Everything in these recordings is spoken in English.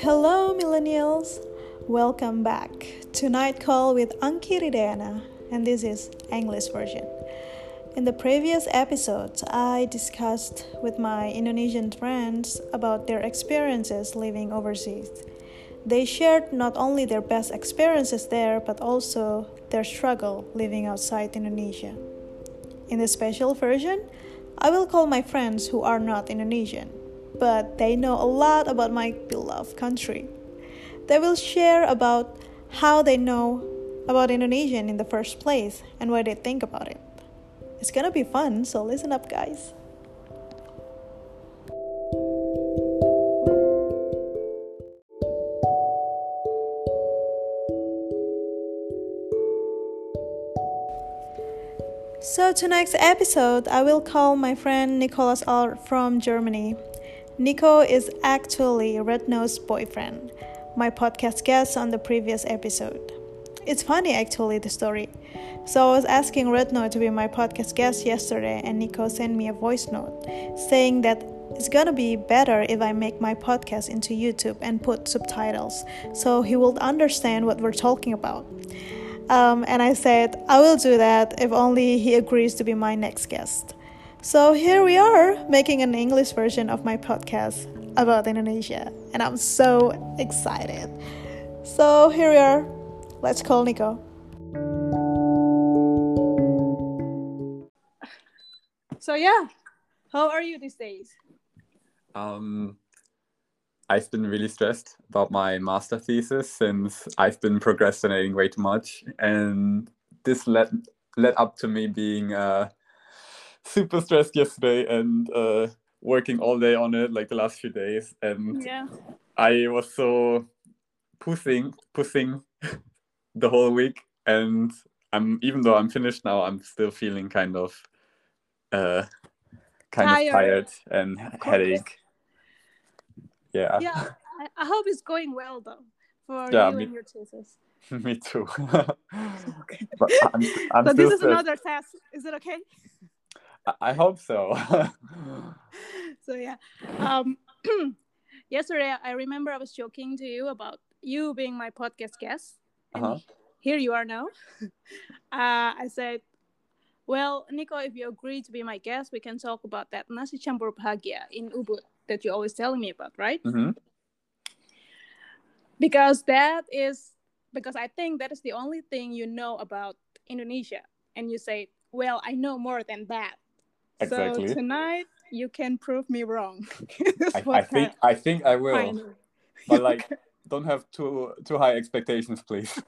Hello, millennials. Welcome back to Night Call with Anki Ridena, and this is English version. In the previous episodes, I discussed with my Indonesian friends about their experiences living overseas. They shared not only their best experiences there, but also their struggle living outside Indonesia. In the special version, I will call my friends who are not Indonesian but they know a lot about my beloved country. They will share about how they know about Indonesian in the first place and what they think about it. It's gonna be fun, so listen up, guys. So, tonight's episode, I will call my friend Nicholas Arlt from Germany. Nico is actually Retno's boyfriend, my podcast guest on the previous episode. It's funny actually the story. So I was asking Retno to be my podcast guest yesterday and Nico sent me a voice note saying that it's gonna be better if I make my podcast into YouTube and put subtitles so he will understand what we're talking about. Um, and I said, I will do that if only he agrees to be my next guest. So here we are making an English version of my podcast about Indonesia, and I'm so excited. So here we are. Let's call Nico. So yeah, how are you these days? Um, I've been really stressed about my master thesis since I've been procrastinating way too much, and this led led up to me being uh, super stressed yesterday and uh, working all day on it, like the last few days, and Yeah. I was so pushing, pushing the whole week, and I'm even though I'm finished now, I'm still feeling kind of, uh, kind Tired. of tired and headache. Yeah, Yeah, I, hope it's going well though for Yeah, you me- and your thesis. me too. Okay. but I'm, I'm still this is stressed. another test. Is it okay? I- hope so. so yeah. Um yesterday i remember i was joking to you about you being my podcast guest and Uh-huh. here you are now. Uh, i said well nico if you agree to be my guest we can talk about that nasi campur bahagia in ubud that you're always telling me about right? Hmm because that is because i think that is the only thing you know about indonesia. And you say well i know more than that Exactly. so tonight you can prove me wrong I, I think I think I will, Finally. but like don't have too too high expectations, please.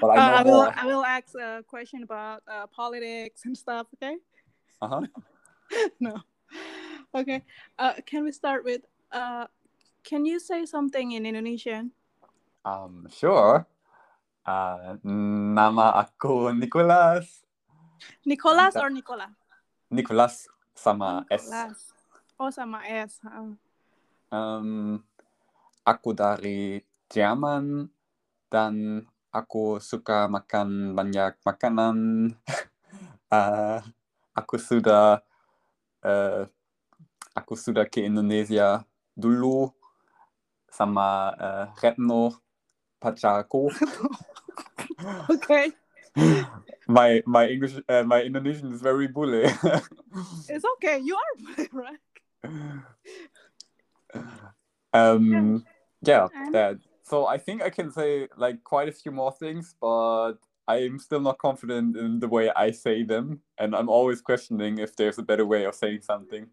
but I Uh, I will. more. I will ask a question about uh, politics and stuff. Okay. Uh-huh. no. Okay. Uh, can we start with? Uh, can you say something in Indonesian? Um, sure. Uh, nama aku Nicholas. Nicholas or Nicola? Nicholas sama S. Nicholas. Oh, sama S. Uh, Um, aku dari Jerman dan aku suka makan banyak makanan. Uh, aku sudah uh, aku sudah ke Indonesia dulu sama uh, Retno pacarku. okay. my my English uh, my Indonesian is very bully. It's okay. You are bully, right. um yeah that so i think i can say like quite a few more things but i'm still not confident in the way i say them and i'm always questioning if there's a better way of saying something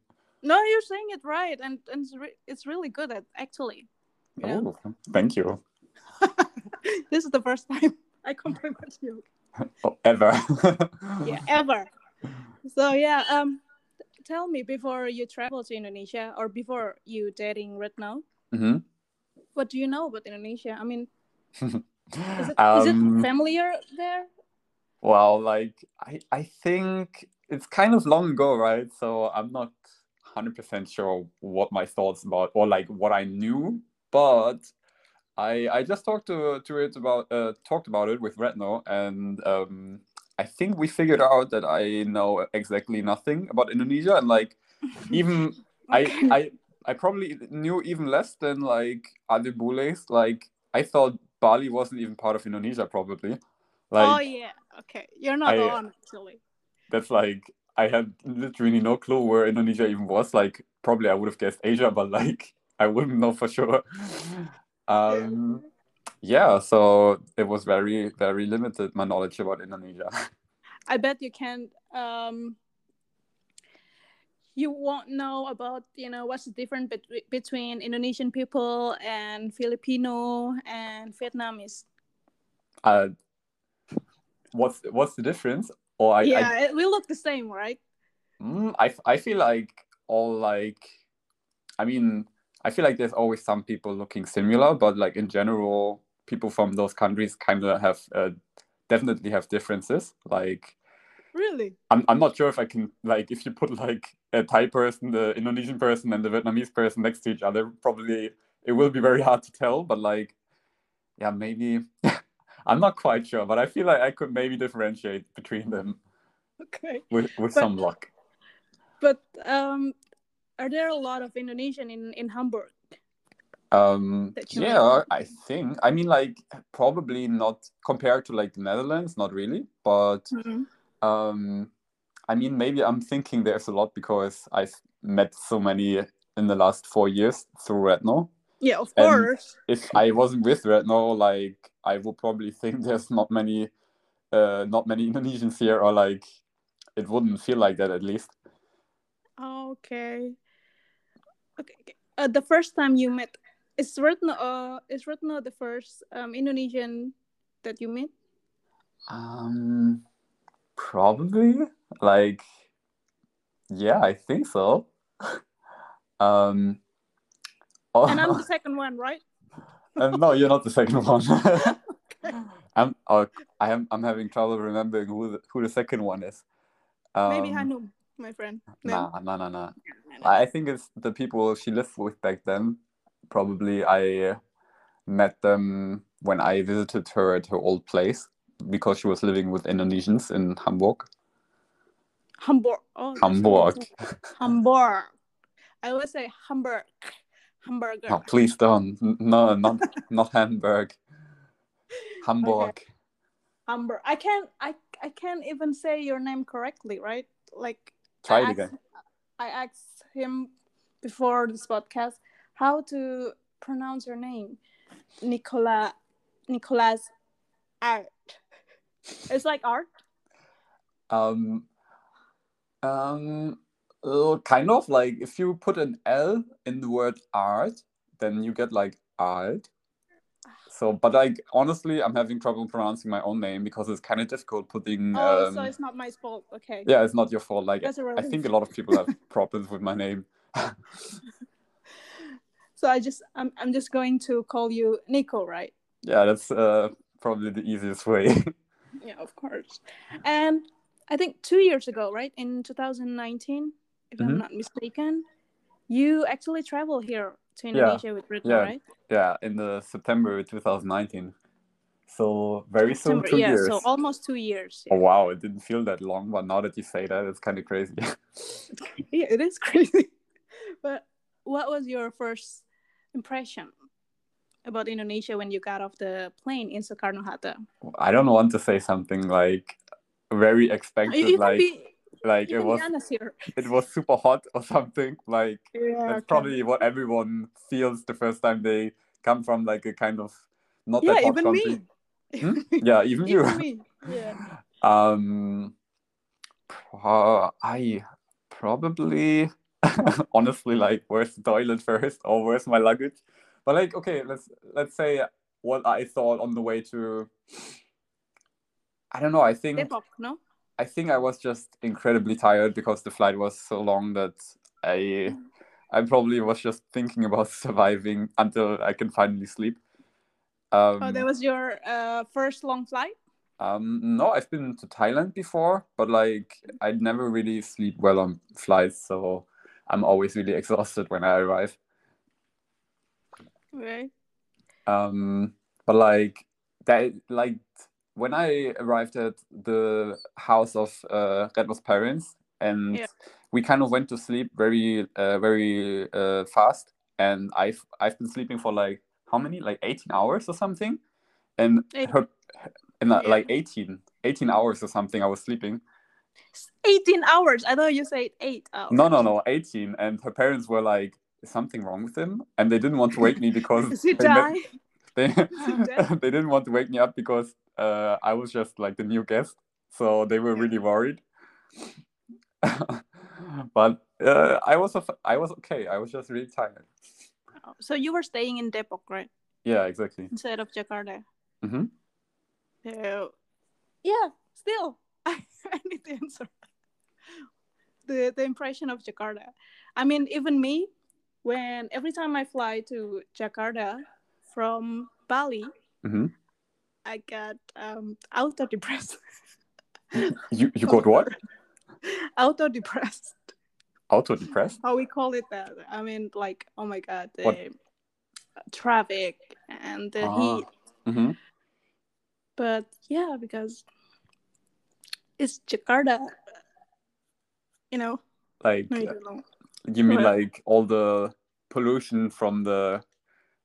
No, you're saying it right, and, and it's, re- it's really good at actually. You oh thank you this is the first time I compliment you. Oh, ever. Yeah ever. So yeah um tell me before you travel to indonesia or before you dating right now Mhm. what do you know about indonesia? I mean is it Um, familiar there? well like i i think it's kind of long ago right? So i'm not 100% sure what my thoughts about or like what i knew but i i just talked to to it about uh talked about it with retno and um i think we figured out that i know exactly nothing about indonesia and like even i i I probably knew even less than like other bules. Like I thought Bali wasn't even part of Indonesia, probably. Like, oh yeah, okay. You're not I- alone actually. that's like I had literally no clue where Indonesia even was. Like probably I would have guessed Asia, but like I wouldn't know for sure. Um, yeah, so it was very very limited my knowledge about Indonesia. I bet you can. Um, you won't know about you know what's the difference bet- between Indonesian people and Filipino and Vietnamese. Uh, what's what's the difference? Or I, I yeah, it, we look the same, right? Mm, I, I feel like all like I mean I feel like there's always some people looking similar, but like in general, people from those countries kind of have uh, definitely have differences. Like Really? I'm I'm not sure if I can like if you put like a Thai person, the Indonesian person, and the Vietnamese person next to each other, probably it will be very hard to tell. But like, yeah, maybe I'm not quite sure, but I feel like I could maybe differentiate between them Okay. with with But- some luck. But um, are there a lot of Indonesian in in Hamburg? Um, yeah, I think. I mean, like probably not compared to like the Netherlands, not really. But um, I mean, maybe I'm thinking there's a lot because I've met so many in the last four years through Retno. Yeah, of And- course. If I wasn't with Retno, like I would probably think there's not many, uh, not many Indonesians here, or like it wouldn't feel like that at least. Okay. Okay. okay. Uh, the first time you met is Retno uh is Retno the first um Indonesian that you met? Um, probably like, yeah, I think so. um, oh, And I'm the second one, right? uh, no, you're not the second one. I'm, oh, I am, I'm having trouble remembering who the, who the second one is. Um, Maybe Hanum, my friend. No. Nah, nah, nah, nah. I think it's the people she lived with back then. Probably I met them when I visited her at her old place because she was living with Indonesians in Hamburg. Hamburg. Oh, Hamburg. Hamburg. I always say Hamburg. Hamburger. Oh, please don't. No, not not Hamburg. Hamburg. Hamburg. I can't. I I can't even say your name correctly, right? Like Try I it asked- again. I asked him before this podcast how to pronounce your name, Nicola, Nicolas Art. It's like art. Um, um, uh, kind of like if you put an L in the word art, then you get like art. So, but like honestly, I'm having trouble pronouncing my own name because it's kind of difficult putting. Oh, um, so it's not my fault. Okay. yeah, it's not your fault. Like I think a lot of people have problems with my name. So I just I'm I'm just going to call you Nico, right? yeah, that's uh, probably the easiest way. Yeah, of course. And I think two years ago, right, in 2019, if I'm Mhm. not mistaken, you actually travel here to Yeah, Indonesia with Retno, yeah. right? yeah, in the September 2019. So very soon, September- two yeah, years. so almost two years. Oh wow, it didn't feel that long, but now that you say that, it's kind of crazy. Yeah, it is crazy. but what was your first impression about Indonesia when you got off the plane in Soekarno Hatta? I don't want to say something like very You, expected, you can like be like you it was be honest here. it was super hot or something. Like Yeah, that's probably what everyone feels the first time they come from like a kind of not yeah, that hot even country. me. Hmm? Yeah, even you. even me. Yeah. Um, pro- I probably honestly like where's the toilet first or where's my luggage? But like okay, let's let's say what I thought on the way to. I don't know. I think Depok, no? I think I was just incredibly tired because the flight was so long that I I probably was just thinking about surviving until I can finally sleep. Um, Oh, that was your uh, first long flight? um, no, I've been to Thailand before, but like I never really sleep well on flights, so I'm always really exhausted when I arrive. Right. Um, but like that, like when I arrived at the house of uh, Retno's parents, and Yeah. we kind of went to sleep very uh, very uh, fast, and I've I've been sleeping for like how many like 18 hours or something, and Eight- her in uh, Yeah. like 18 18 hours or something I was sleeping. 18 hours. I thought you said eight hours. No, no, no, 18, and her parents were like, something wrong with him?" And they didn't want to wake me because Is he they, met- die? They, they didn't want to wake me up because uh, I was just like the new guest, so they were Yeah. really worried. but uh, I was I was okay. I was just really tired. Oh, So you were staying in Depok, right? Yeah, exactly. Instead of Jakarta. hmm So, yeah, still, I, I need to answer. The, the impression of Jakarta. I mean, even me, when every time I fly to Jakarta from Bali, hmm I got um, auto depressed. You you got what? auto depressed. Auto depressed? How we call it that? I mean, like, oh my god, the What? traffic and the Ah. heat. hmm But yeah, because it's Jakarta. You know, Like no, you don't know. you mean like all the pollution from the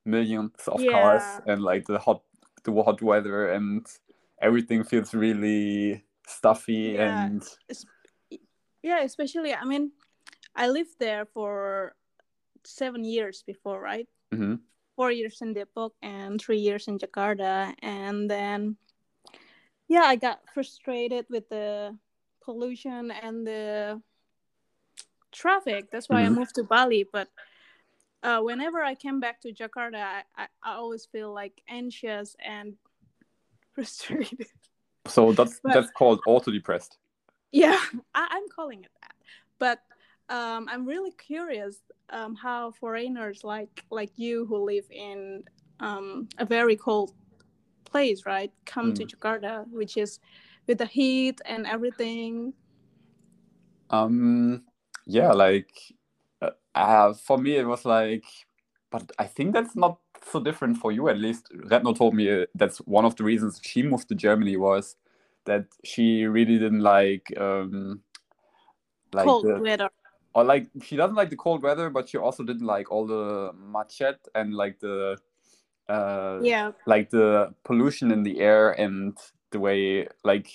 millions of cars and like the hot the hot weather and everything feels really stuffy Yeah. and Yeah, especially I mean, I lived there for seven years before, right? Mhm. Four years in Depok and three years in Jakarta, and then yeah, I got frustrated with the pollution and the traffic. That's why Mhm. I moved to Bali. But uh, whenever I came back to Jakarta, I, I, I always feel like anxious and frustrated. so that's But- that's called auto depressed Yeah, I, I'm calling it that. But um, I'm really curious um, how foreigners like like you who live in um, a very cold place, right, come to Mm. Jakarta, which is with the heat and everything. um yeah like uh, for me it was like but i think that's not so different for you at least Retno told me uh, that's one of the reasons she moved to germany was that she really didn't like um like cold the, weather. or like she doesn't like the cold weather but she also didn't like all the macet and like the uh Yeah, like the pollution in the air and the way like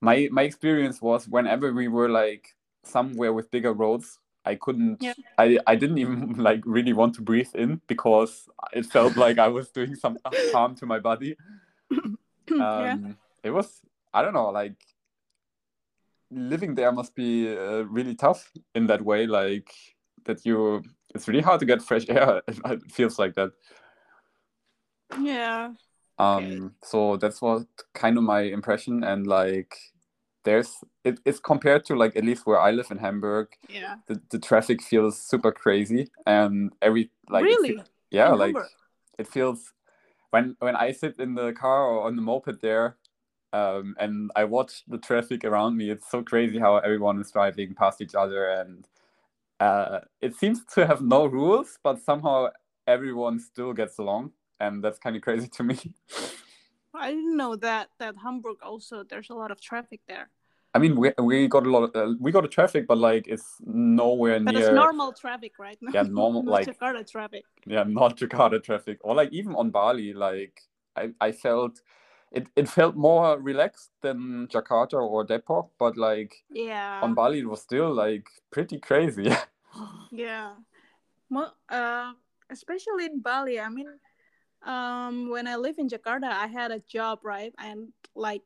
my my experience was whenever we were like somewhere with bigger roads i couldn't Yeah. i i didn't even like really want to breathe in because it felt like i was doing some harm to my body yeah, um it was i don't know like living there must be uh, really tough in that way like that you it's really hard to get fresh air it feels like that yeah. um Okay. so that's what kind of my impression and like there's it, it's compared to like at least where i live in hamburg Yeah. the, the traffic feels super crazy and every like really? yeah In like Hamburg? it feels when when i sit in the car or on the moped there um and i watch the traffic around me it's so crazy how everyone is driving past each other and uh it seems to have no rules but somehow everyone still gets along and that's kind of crazy to me I didn't know that that Hamburg also there's a lot of traffic there. I mean, we, we got a lot of uh, we got a traffic, but like it's nowhere But near it's normal traffic, right? now. Yeah, normal, like- Jakarta traffic. yeah, not Jakarta traffic, or like even on Bali, like I, I felt it, it felt more relaxed than Jakarta or Depok, but like Yeah. on Bali it was still like pretty crazy. Yeah. Mo- uh, especially in Bali. I mean, um, when I live in Jakarta, I had a job, right? And like,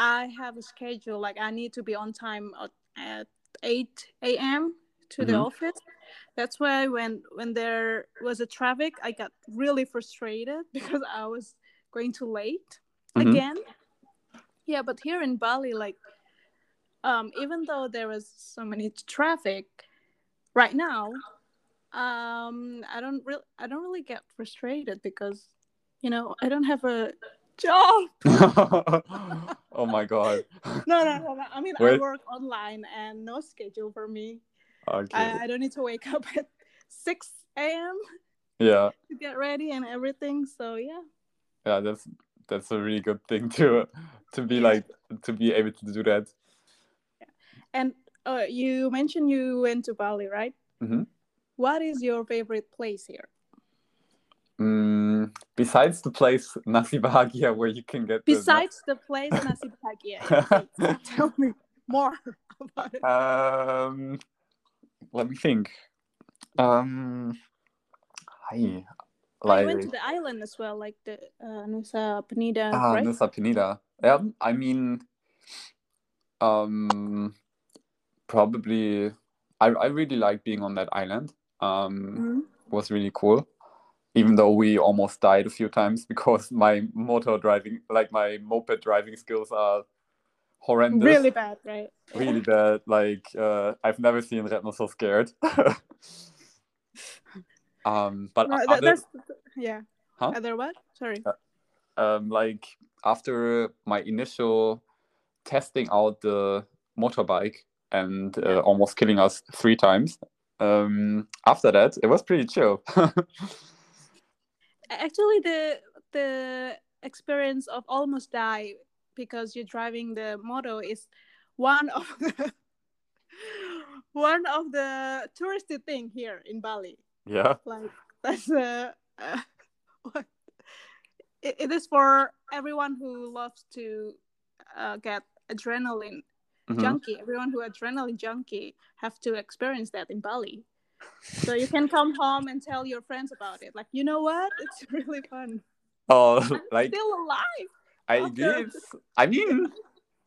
I have a schedule. Like, I need to be on time at, at eight a.m. to the Mhm. office. That's why when when there was a traffic, I got really frustrated because I was going too late Mhm. again. Yeah, but here in Bali, like, um, even though there was so many traffic, right now, um, I don't really, I don't really get frustrated because, you know, I don't have a job. oh my god. No, no, no. no. I mean, I work online and no schedule for me. Okay. I, I don't need to wake up at six a.m. yeah. to get ready and everything. So yeah, Yeah, that's that's a really good thing to to be like to be able to do that. Yeah. and uh, you mentioned you went to Bali, right? Mhm. What is your favorite place here? Mm, besides the place Nasi Bahagia where you can get the- Besides the place Nasi Bahagia, tell me more about it. Um, let me think. Um, hi, I went to the island as well, like the uh, Nusa Penida, ah, right? Nusa Penida. Yeah, I mean, um, probably. I I really like being on that island. Um, Mhm. was really cool. Even though we almost died a few times because my motor driving, like my moped driving skills are horrendous. Really bad, right? really bad. Like uh, I've never seen Retno so scared. um, but No, that, other, that's yeah. Huh? Other what? Sorry. um, like after my initial testing out the motorbike and uh, almost killing us three times. Um, after that, it was pretty chill. Actually, the the experience of almost die because you're driving the moto is one of the one of the touristy thing here in Bali. yeah. Like that's uh, uh what it, it is for everyone who loves to uh, get adrenaline Mhm. junkie. Everyone who adrenaline junkie have to experience that in Bali. So you can come home and tell your friends about it. Like, you know what? It's really fun. Oh, I'm like still alive. I did. I mean,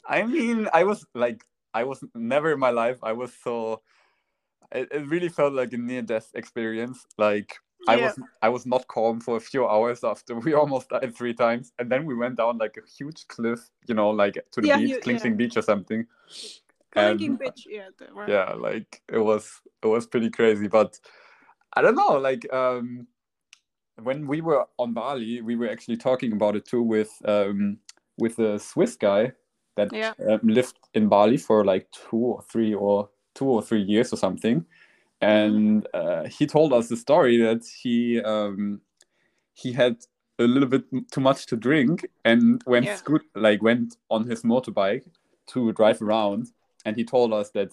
I mean, I was like, I was never in my life. I was so. It, it really felt like a near-death experience. Like I was, I was not calm for a few hours after we almost died three times, and then we went down like a huge cliff. You know, like to the Yeah, beach, you- Kelingking Beach or something. Bitch. Yeah. right. yeah like it was it was pretty crazy but i don't know like um when we were on bali we were actually talking about it too with um with a swiss guy that Yeah. um, lived in bali for like two or three or two or three years or something and uh, he told us the story that he um he had a little bit too much to drink and went Yeah. scoot like went on his motorbike to drive around and he told us that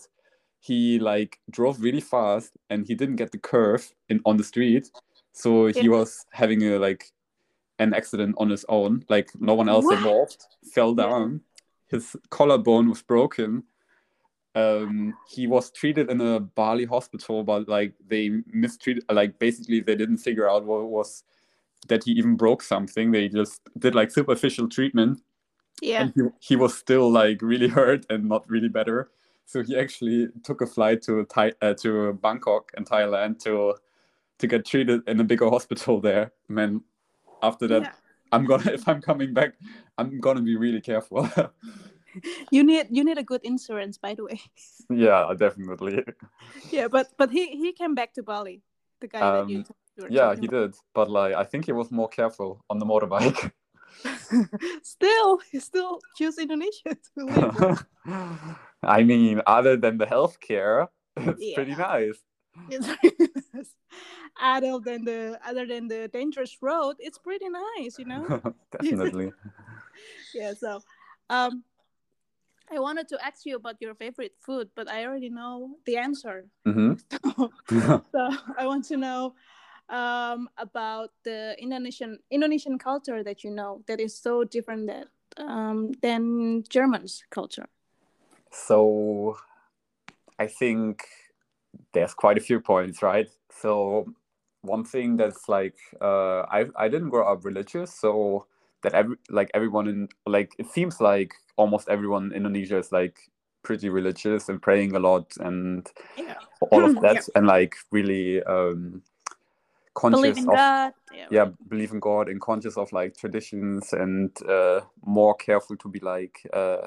he like drove really fast and he didn't get the curve in on the street. So he was having a like an accident on his own. Like no one else What? involved fell down. His collarbone was broken. Um he was treated in a bali hospital but like they mistreated like basically they didn't figure out what was that he even broke something. They just did like superficial treatment Yeah. and he, he was still like really hurt and not really better so he actually took a flight to Thai, uh, to bangkok in thailand to to get treated in a bigger hospital there man after that Yeah. i'm gonna if i'm coming back i'm gonna be really careful You need you need a good insurance, by the way. yeah definitely yeah, but but he he came back to Bali. The guy that you. Um, yeah he did but like i think he was more careful on the motorbike. still, still choose Indonesia to live. i mean other than the healthcare it's pretty nice other than the other than the dangerous road, it's pretty nice, you know. definitely yeah. So, um, I wanted to ask you about your favorite food, but I already know the answer. hmm so I want to know um, about the Indonesian Indonesian culture that you know that is so different that um, than German's culture. So I think there's quite a few points, right? So one thing that's like uh, I I didn't grow up religious, so that every like everyone in like it seems like almost everyone in Indonesia is like pretty religious and praying a lot and Yeah. all of that Yeah. and like really um conscious Believe in of God. Yeah. yeah believe in god and conscious of like traditions and uh more careful to be like uh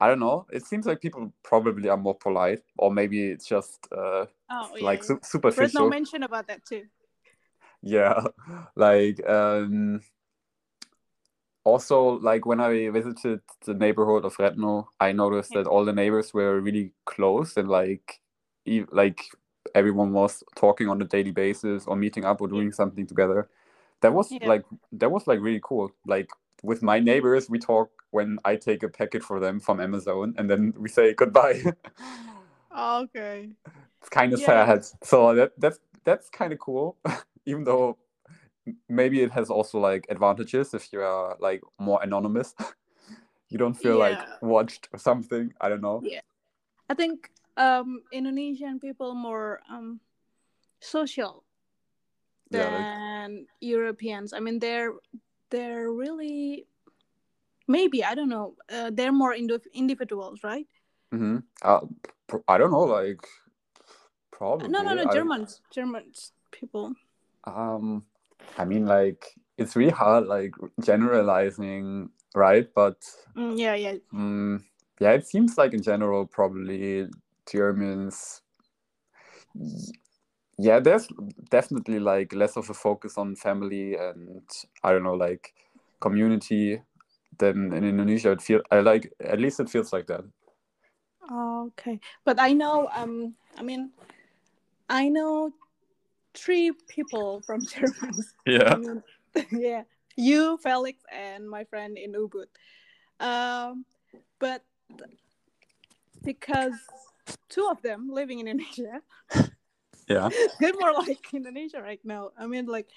i don't know it seems like people probably are more polite or maybe it's just uh Oh, yeah. like su- There's no mention about that too. yeah like um also like when i visited the neighborhood of retno i noticed Yeah. that all the neighbors were really close and like e- like everyone was talking on a daily basis or meeting up or doing something together that was Yeah. like that was like really cool like with my neighbors we talk when I take a packet for them from Amazon and then we say goodbye. Oh, okay. it's kind of Yeah. sad. So that that's that's kind of cool, even though maybe it has also like advantages if you are like more anonymous. you don't feel Yeah. like watched or something. I don't know. yeah I think um Indonesian people more um social Yeah, than like- Europeans. I mean they're they're really maybe I don't know. Uh, they're more indiv- individuals, right? Mm-hmm. Uh, pr- I don't know, like probably. no, no, no. I- Germans, Germans people. Um, I mean, like it's really hard, like generalizing, right? But Mm, yeah, yeah. mm, yeah, it seems like in general, probably Germans. Yeah, there's definitely like less of a focus on family and I don't know, like community than in Indonesia. It feel I like at least it feels like that. Okay, but I know. Um, I mean, I know three people from Germany. Yeah. I mean, yeah, you, Felix, and my friend in Ubud. Um, but because two of them living in Indonesia, Yeah. they're more like Indonesia right now. I mean, like,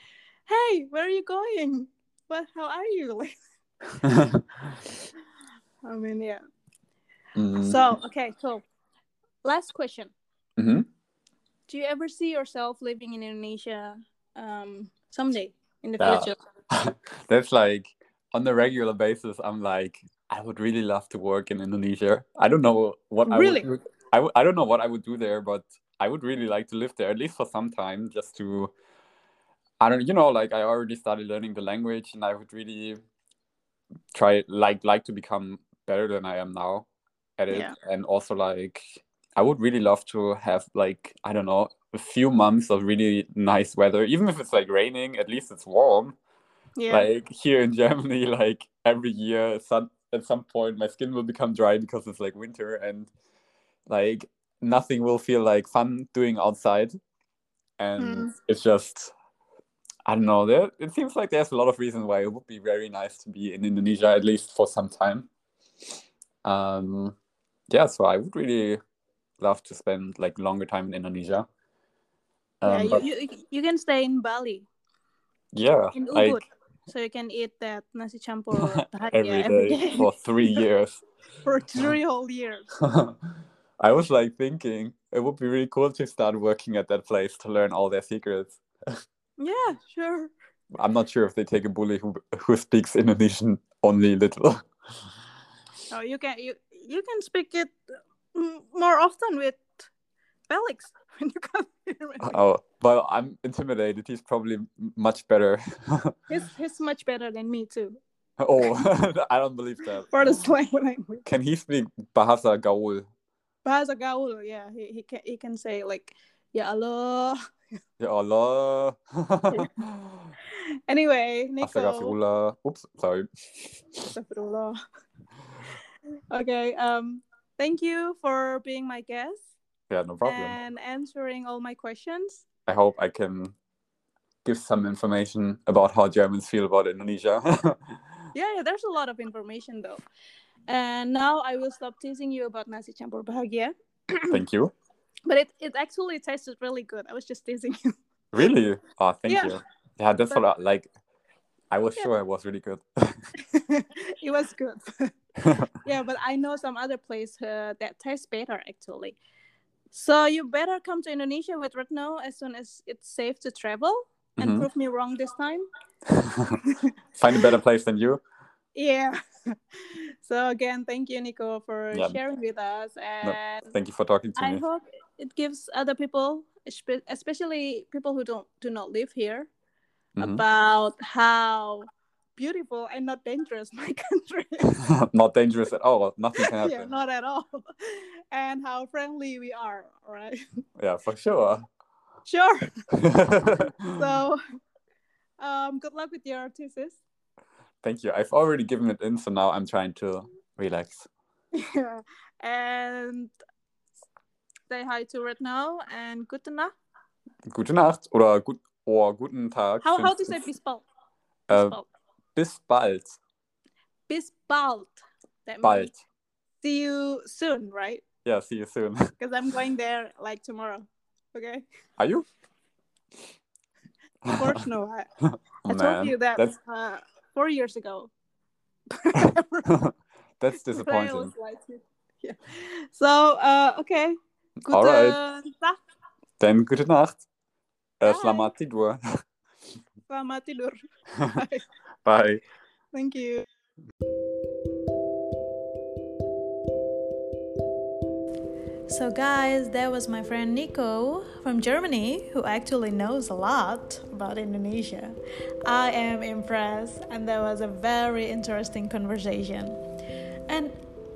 hey, where are you going? But how are you? I mean, yeah. Mm, So, okay, so last question. mhm. Do you ever see yourself living in Indonesia um, someday in the Yeah. future? That's like on a regular basis. I'm like, I would really love to work in Indonesia. I don't know what Really? I would. I, w- I don't know what I would do there, but I would really like to live there at least for some time, just to. I don't, you know, like I already started learning the language, and I would really try like like to become better than I am now at it, Yeah. and also like I would really love to have like I don't know a few months of really nice weather, even if it's like raining. At least it's warm Yeah. like here in Germany, like every year, some, at some point, my skin will become dry because it's like winter, and like nothing will feel like fun doing outside, and Mm. it's just I don't know. There, it seems like there's a lot of reasons why it would be very nice to be in Indonesia at least for some time. Um, yeah, so I would really love to spend like longer time in Indonesia. yeah, Um, you, but you, you can stay in Bali, yeah, in Ubud, like so you can eat that nasi campur every day for three years. for three whole years. I was like thinking it would be really cool to start working at that place to learn all their secrets. Yeah, sure. I'm not sure if they take a bule who who speaks Indonesian only little. So you can you you can speak it mm, more often with Felix when you come here. oh, but I'm intimidated. He's probably much better. He's he's much better than me too oh, I don't believe that. for the slang language. Can he speak Bahasa Gaul? Bahasa Gaul, yeah, he, he can he can say like ya Allah. Ya Allah. Anyway, Nico. Astagfirullah. Oops, sorry. Astagfirullah. okay, um, thank you for being my guest Yeah, no problem. and answering all my questions. I hope I can give some information about how Germans feel about Indonesia. Yeah, yeah, there's a lot of information though. And now I will stop teasing you about nasi campur bahagia. thank you. But it, it actually tasted really good. I was just teasing you. Really? Oh, thank Yeah. you. Yeah, that's But- what I like. I was Yeah. sure it was really good. it was good. yeah, but I know some other place uh, that tastes better actually. So you better come to Indonesia with Retno as soon as it's safe to travel and Mhm. prove me wrong this time. Find a better place than you. Yeah. so again, thank you, Nico, for Yeah. sharing with us, and Thank you for talking to I me. I hope it gives other people, especially people who don't do not live here, Mhm. about how beautiful and not dangerous my country is. Not dangerous at all. Nothing can happen yeah, not at all, and how friendly we are. right Yeah, for sure. Sure. So, um, good luck with your thesis. Thank you. I've already given it in, so now I'm trying to relax. Yeah. And say hi to Retno and good Nacht. Gute Nacht oder gut, oh, guten Tag. How how to say bis bald? Bis bald. bis bald. bis bald. That Bald. means see you soon, right? Yeah, see you soon. Because I'm going there like tomorrow. Okay. Are you? Of course, no. I, Oh, I told you that That's uh, four years ago. that's disappointing. yeah. So, uh, okay. Gute Alright. Nacht. Then gute Nacht. Uh, Bye. selamat tidur. Selamat tidur. Bye. Bye. Thank you. So, guys, that was my friend Nico from Germany who actually knows a lot about Indonesia. I am impressed, and that was a very interesting conversation. And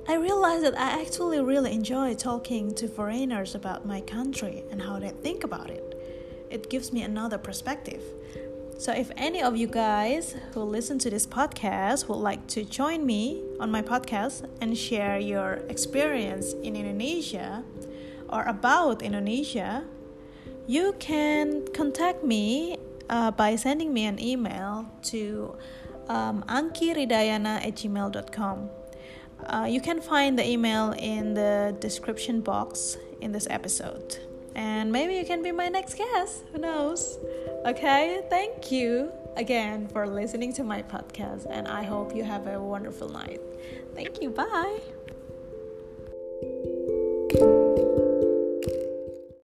I realized that I actually really enjoy talking to foreigners about my country and how they think about it. It gives me another perspective. So, if any of you guys who listen to this podcast would like to join me on my podcast and share your experience in Indonesia or about Indonesia, you can contact me uh, by sending me an email to um, ankiridayana at gmail.com. Uh, you can find the email in the description box in this episode. And maybe you can be my next guest. Who knows? Okay, thank you again for listening to my podcast, and I hope you have a wonderful night. Thank you. Bye.